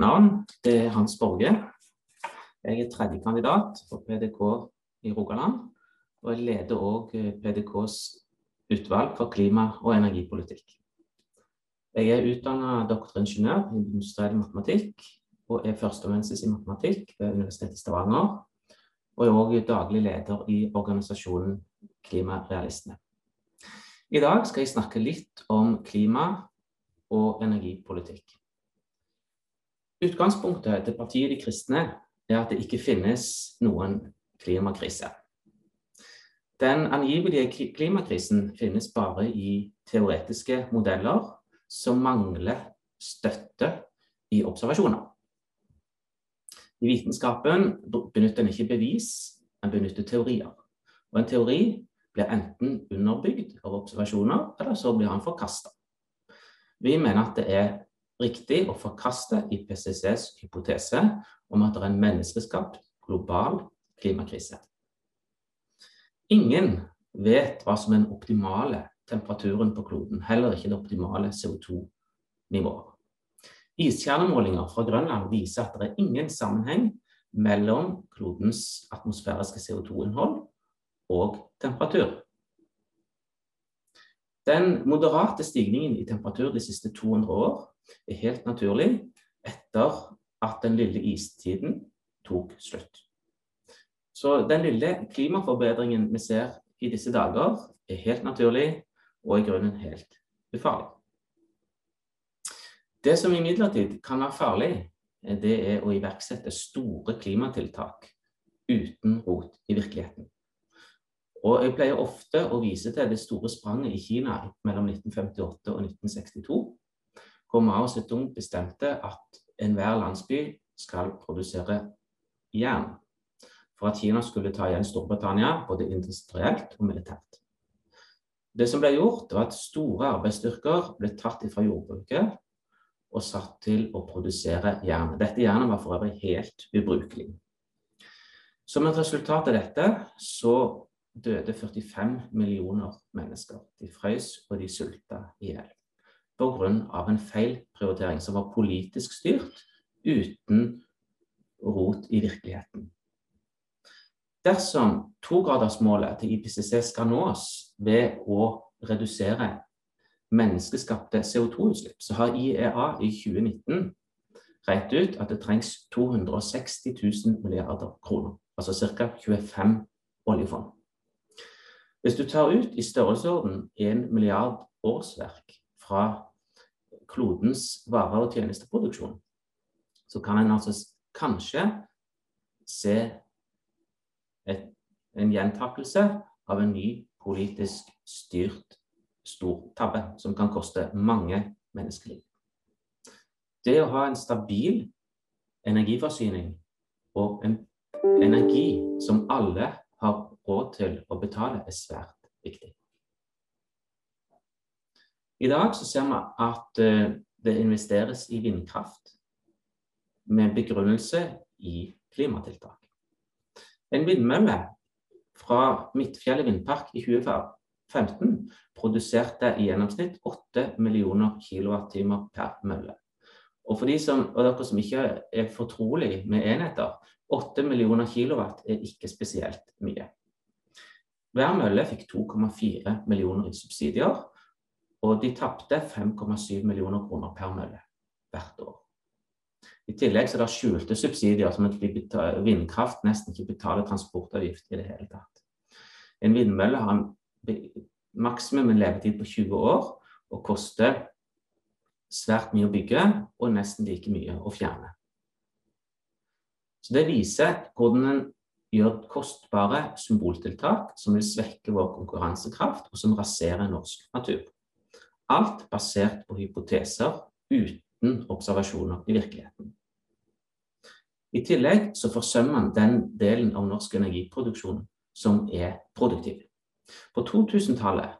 navn er Hans Borge. Jeg er tredje kandidat for PDK i Rogaland. Og jeg leder òg PDKs utvalg for klima- og energipolitikk. Jeg er utdanna doktoringeniør i industriell matematikk og er førsteamanuensis i matematikk ved Universitetet i Stavanger. Og er òg daglig leder i organisasjonen Klimarealistene. I dag skal jeg snakke litt om klima og energipolitikk. Utgangspunktet til partiet De kristne er at det ikke finnes noen klimakrise. Den angivelige klimakrisen finnes bare i teoretiske modeller som mangler støtte i observasjoner. I vitenskapen benytter en ikke bevis, en benytter teorier. Og en teori blir enten underbygd av observasjoner, eller så blir han forkasta. Vi mener at det er riktig å forkaste IPCCs hypotese om at det er en menneskeskapt global klimakrise. Ingen vet hva som er den optimale temperaturen på kloden, heller ikke det optimale CO2-nivået. Iskjernemålinger fra Grønland viser at det er ingen sammenheng mellom klodens atmosfæriske CO2-innhold og temperatur. Den moderate stigningen i temperatur de siste 200 år er helt naturlig etter at den lille istiden tok slutt. Så den lille klimaforbedringen vi ser i disse dager, er helt naturlig og i grunnen helt ufarlig. Det som imidlertid kan være farlig, det er å iverksette store klimatiltak uten rot i virkeligheten. Og jeg pleier ofte å vise til det store spranget i Kina mellom 1958 og 1962, hvor Mao Zedong bestemte at enhver landsby skal produsere jern for at Kina skulle ta igjen Storbritannia både industrielt og militært. Det som ble gjort, var at store arbeidsstyrker ble tatt fra jordbruket og satt til å produsere jern. Dette jernet var for øvrig helt ubrukelig. Som et resultat av dette så døde 45 millioner mennesker. De frøs og de sulta i hjel pga. en feilprioritering som var politisk styrt uten rot i virkeligheten. Dersom togradersmålet til IPCC skal nås ved å redusere menneskeskapte CO2-utslipp, så har IEA i 2019 regnet ut at det trengs 260 000 milliarder kroner. Altså ca. 25 oljefond. Hvis du tar ut i størrelsesorden 1 milliard årsverk fra klodens vare- og tjenesteproduksjon, så kan en altså kanskje se et, en gjentakelse av en ny politisk styrt stor tabbe som kan koste mange menneskeliv. Det å ha en stabil energiforsyning og en energi som alle har til å betale, er svært viktig. I dag så ser vi at uh, det investeres i vindkraft med begrunnelse i klimatiltak. En vindmølle fra Midtfjellet vindpark i 2015 produserte i gjennomsnitt 8 millioner kilowattimer per mølle. Og for de som, og dere som ikke er fortrolig med enheter, 8 millioner kilowatt er ikke spesielt mye. Hver mølle fikk 2,4 millioner i subsidier, og de tapte 5,7 millioner kroner per mølle hvert år. I tillegg er det skjulte subsidier, som at vindkraft nesten ikke betaler transportavgift i det hele tatt. En vindmølle har en maksimum en levetid på 20 år og koster svært mye å bygge og nesten like mye å fjerne. Så Det viser hvordan en gjør kostbare symboltiltak som vil svekke vår konkurransekraft, og som raserer norsk natur. Alt basert på hypoteser uten observasjoner i virkeligheten. I tillegg så forsømmer man den delen av norsk energiproduksjon som er produktiv. På 2000-tallet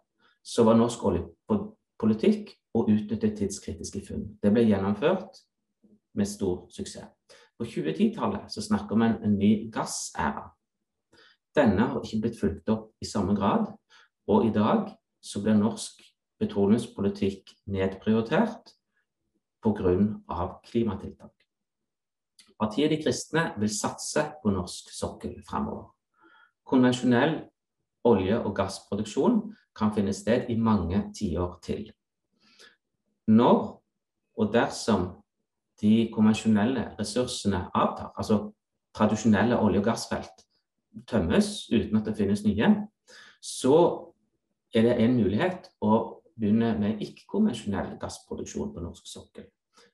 så var norsk oljepolitikk å utnytte tidskritiske funn. Det ble gjennomført med stor suksess. På 2010-tallet så snakker vi om en ny gassæra. Denne har ikke blitt fulgt opp i samme grad, og i dag så blir norsk petroleumspolitikk nedprioritert pga. klimatiltak. Partiet De kristne vil satse på norsk sokkel fremover. Konvensjonell olje- og gassproduksjon kan finne sted i mange tiår til. Når og dersom de konvensjonelle ressursene avtar, altså tradisjonelle olje- og gassfelt tømmes uten at det finnes nye, så er det en mulighet å begynne med ikke-konvensjonell gassproduksjon på norsk sokkel.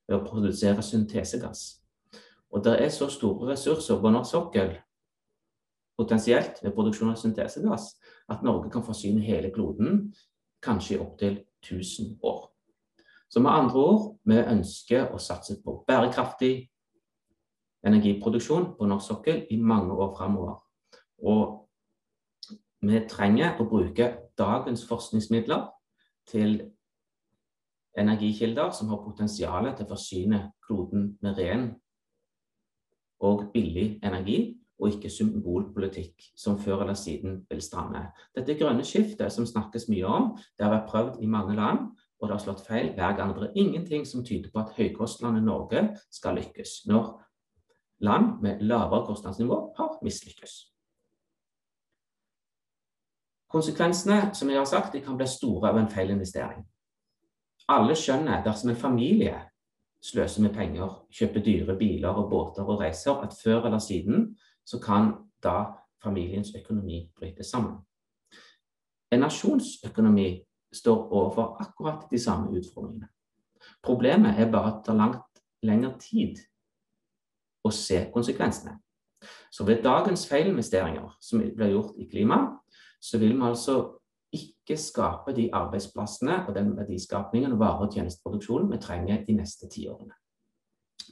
Ved å produsere syntesegass. Og det er så store ressurser på norsk sokkel potensielt ved produksjon av syntesegass at Norge kan forsyne hele kloden kanskje i opptil 1000 år. Så med andre ord, vi ønsker å satse på bærekraftig energiproduksjon på norsk sokkel i mange år fremover. Og vi trenger å bruke dagens forskningsmidler til energikilder som har potensial til å forsyne kloden med ren og billig energi, og ikke symbolpolitikk som før eller siden vil stramme. Dette grønne skiftet som snakkes mye om, det har vært prøvd i mange land, og det har slått feil hver gang. Det er ingenting som tyder på at høykostlandet Norge skal lykkes, når land med lavere kostnadsnivå har mislykkes. Konsekvensene som jeg har sagt, de kan bli store av en feil investering. Alle skjønner dersom en familie sløser med penger, kjøper dyre biler og båter og reiser, at før eller siden så kan da familiens økonomi bryte sammen. En nasjonsøkonomi står overfor akkurat de samme utfordringene. Problemet er bare at det tar langt lengre tid å se konsekvensene. Så ved dagens feilinvesteringer som blir gjort i klima, så vil vi altså ikke skape de arbeidsplassene og den verdiskapningen og vare- og tjenesteproduksjonen vi trenger de neste tiårene.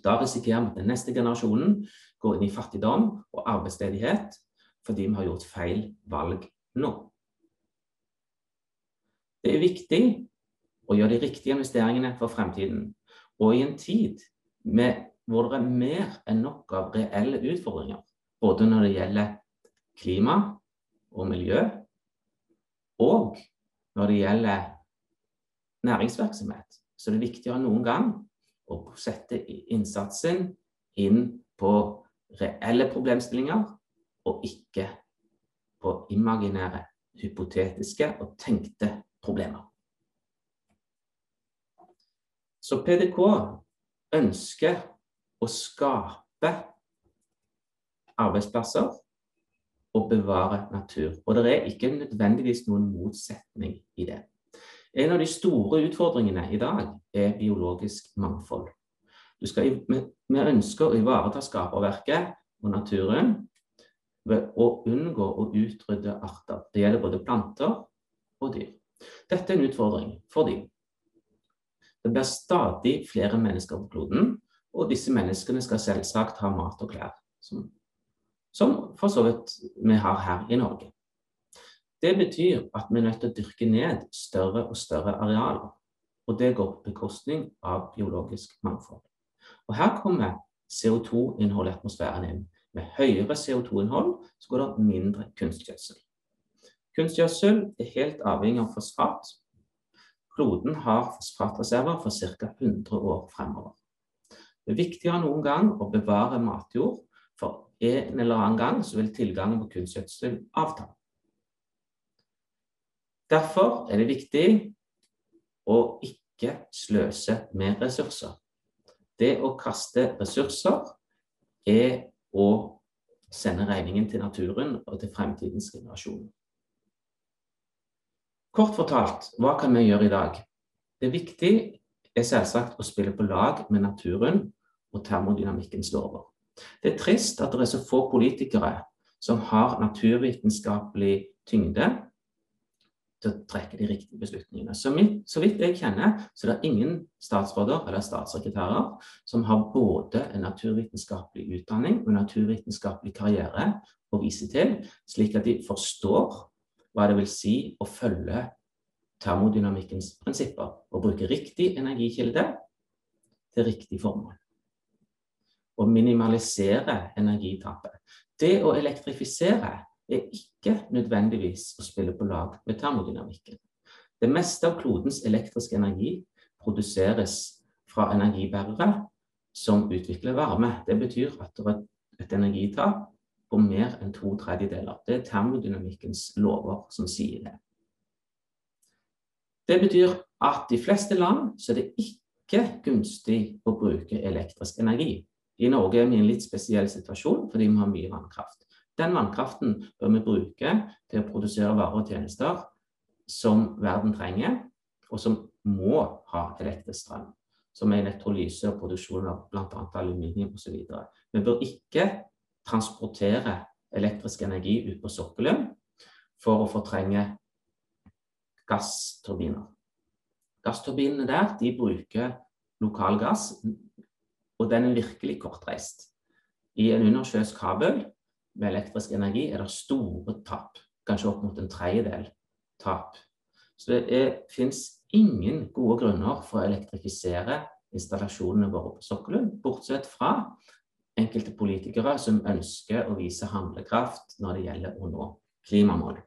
Da risikerer vi at den neste generasjonen går inn i fattigdom og arbeidsledighet fordi vi har gjort feil valg nå. Det er viktig å gjøre de riktige investeringene for fremtiden. Og i en tid med, hvor det er mer enn nok av reelle utfordringer, både når det gjelder klima og miljø, og når det gjelder næringsvirksomhet, så er det viktigere enn noen gang å sette innsatsen inn på reelle problemstillinger, og ikke på imaginære, hypotetiske og tenkte problemer. Så PDK ønsker å skape arbeidsplasser og bevare natur. Og det er ikke nødvendigvis noen motsetning i det. En av de store utfordringene i dag er biologisk mangfold. Skal, vi ønsker å ivareta skaperverket og naturen ved å unngå å utrydde arter. Det gjelder både planter og dyr. Dette er en utfordring fordi det blir stadig flere mennesker på kloden, og disse menneskene skal selvsagt ha mat og klær, som, som for så vidt vi har her i Norge. Det betyr at vi er nødt til å dyrke ned større og større arealer. Og det går på bekostning av biologisk mangfold. Og her kommer CO2-innholdet i atmosfæren inn. Med høyere CO2-innhold så går det mindre kunstgjødsel. Kunstgjødsel er helt avhengig av fosfat. Kloden har fosfatreserver for ca. 100 år fremover. Det er viktigere enn noen gang å bevare matjord, for en eller annen gang vil tilgangen på kunstgjødsel avta. Derfor er det viktig å ikke sløse med ressurser. Det å kaste ressurser er å sende regningen til naturen og til fremtidens generasjoner. Kort fortalt, hva kan vi gjøre i dag? Det viktige er selvsagt å spille på lag med naturen og termodynamikkens lover. Det er trist at det er så få politikere som har naturvitenskapelig tyngde til å trekke de riktige beslutningene. Så, vidt jeg kjenner, så er det ingen statsråder eller statssekretærer som har både en naturvitenskapelig utdanning og en naturvitenskapelig karriere å vise til, slik at de forstår hva det vil si å følge termodynamikkens prinsipper og bruke riktig energikilde til riktig formål. Og minimalisere energitapet. Det å elektrifisere er ikke nødvendigvis å spille på lag med termodynamikken. Det meste av klodens elektriske energi produseres fra energibærere som utvikler varme. Det betyr at det er et energitap på mer enn to tredjedeler. Det er termodynamikkens lover som sier det. Det betyr at i fleste land så er det ikke gunstig å bruke elektrisk energi. I Norge er vi i en litt spesiell situasjon fordi vi har mye vannkraft. Den vannkraften bør vi bruke til å produsere varer og tjenester som verden trenger, og som må ha elektrisk strøm. Som er elektrolyse og produksjon av bl.a. aluminium osv. Vi bør ikke transportere elektrisk energi ut på sokkelen for å fortrenge gassturbiner. Gassturbinene der de bruker lokal gass, og den er virkelig kortreist. I en undersjøisk kabel med elektrisk energi er det store tap, kanskje opp mot en tredjedel tap. Så det fins ingen gode grunner for å elektrifisere installasjonene våre på sokkelen, bortsett fra enkelte politikere som ønsker å vise handlekraft når det gjelder å nå klimamål.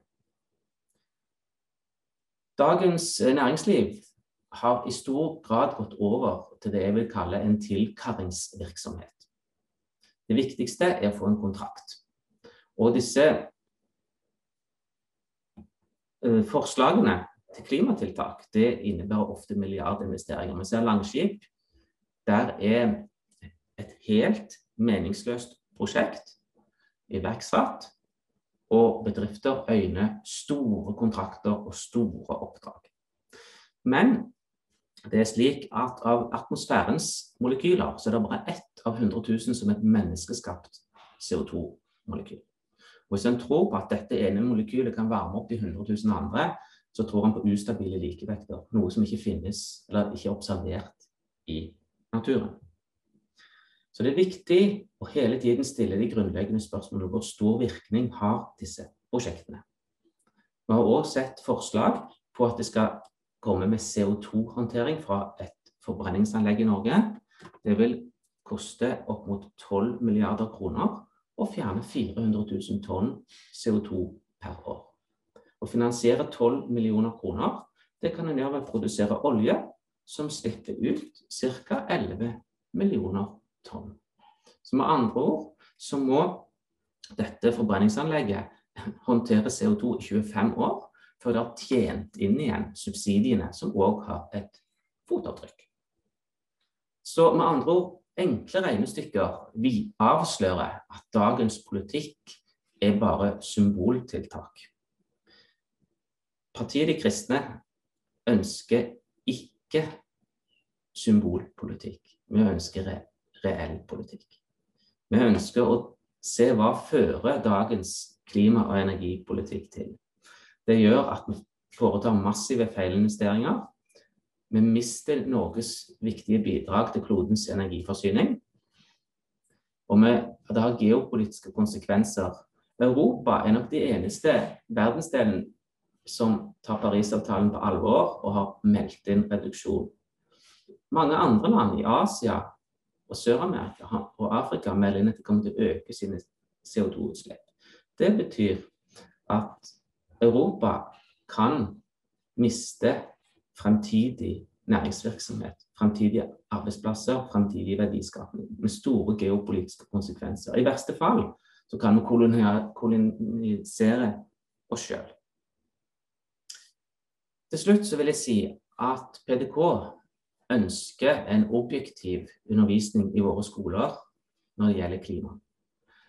Dagens næringsliv har i stor grad gått over til det jeg vil kalle en tilkarringsvirksomhet. Det viktigste er å få en kontrakt. Og disse uh, forslagene til klimatiltak det innebærer ofte milliardinvesteringer. Vi ser Langskip. Der er et helt meningsløst prosjekt iverksatt, og bedrifter øyner store kontrakter og store oppdrag. Men det er slik at av atmosfærens molekyler så er det bare ett av 100 000 som er et menneskeskapt CO2-molekyl. Hvis en tror på at dette ene molekylet kan varme opp de 100 000 andre, så tror en på ustabile likevekter, noe som ikke finnes eller ikke er observert i naturen. Så det er viktig å hele tiden stille de grunnleggende spørsmålene hvor stor virkning har disse prosjektene. Vi har også sett forslag på at det skal komme med CO2-håndtering fra et forbrenningsanlegg i Norge. Det vil koste opp mot 12 milliarder kroner og fjerne 400 000 tonn CO2 per år. Å finansiere 12 millioner kroner det kan en gjøre ved å produsere olje som slipper ut ca. 11 millioner tonn. Så med andre ord så må dette forbrenningsanlegget håndtere CO2 i 25 år før det har tjent inn igjen subsidiene, som òg har et fotavtrykk. Så med andre ord enkle regnestykker vi avslører at dagens politikk er bare symboltiltak. Partiet De kristne ønsker ikke symbolpolitikk. Vi ønsker reell politikk. Vi ønsker å se hva fører dagens klima- og energipolitikk til. Det gjør at vi foretar massive feilinvesteringer vi mister Norges viktige bidrag til klodens energiforsyning. Og vi, det har geopolitiske konsekvenser. Europa er nok de eneste verdensdelen som tar Parisavtalen på alvor og har meldt inn reduksjon. Mange andre land i Asia og Sør-Amerika og Afrika melder inn at de kommer til å øke sine CO2-utslipp. Det betyr at Europa kan miste fremtidig næringsvirksomhet, fremtidige arbeidsplasser, fremtidig verdiskapning med store geopolitiske konsekvenser. I verste fall så kan vi kolonisere oss sjøl. Til slutt så vil jeg si at PDK ønsker en objektiv undervisning i våre skoler når det gjelder klima.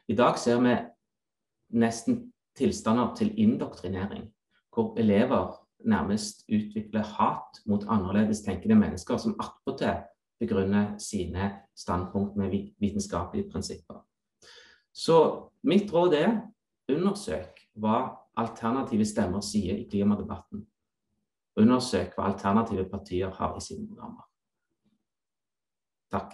I dag ser vi nesten tilstander til indoktrinering, hvor elever nærmest utvikler hat mot annerledes tenkende mennesker, som attpåtil begrunner sine standpunkt med vitenskapelige prinsipper. Så mitt råd er undersøk hva alternative stemmer sier i klimadebatten. Undersøk hva alternative partier har i sine programmer. Takk.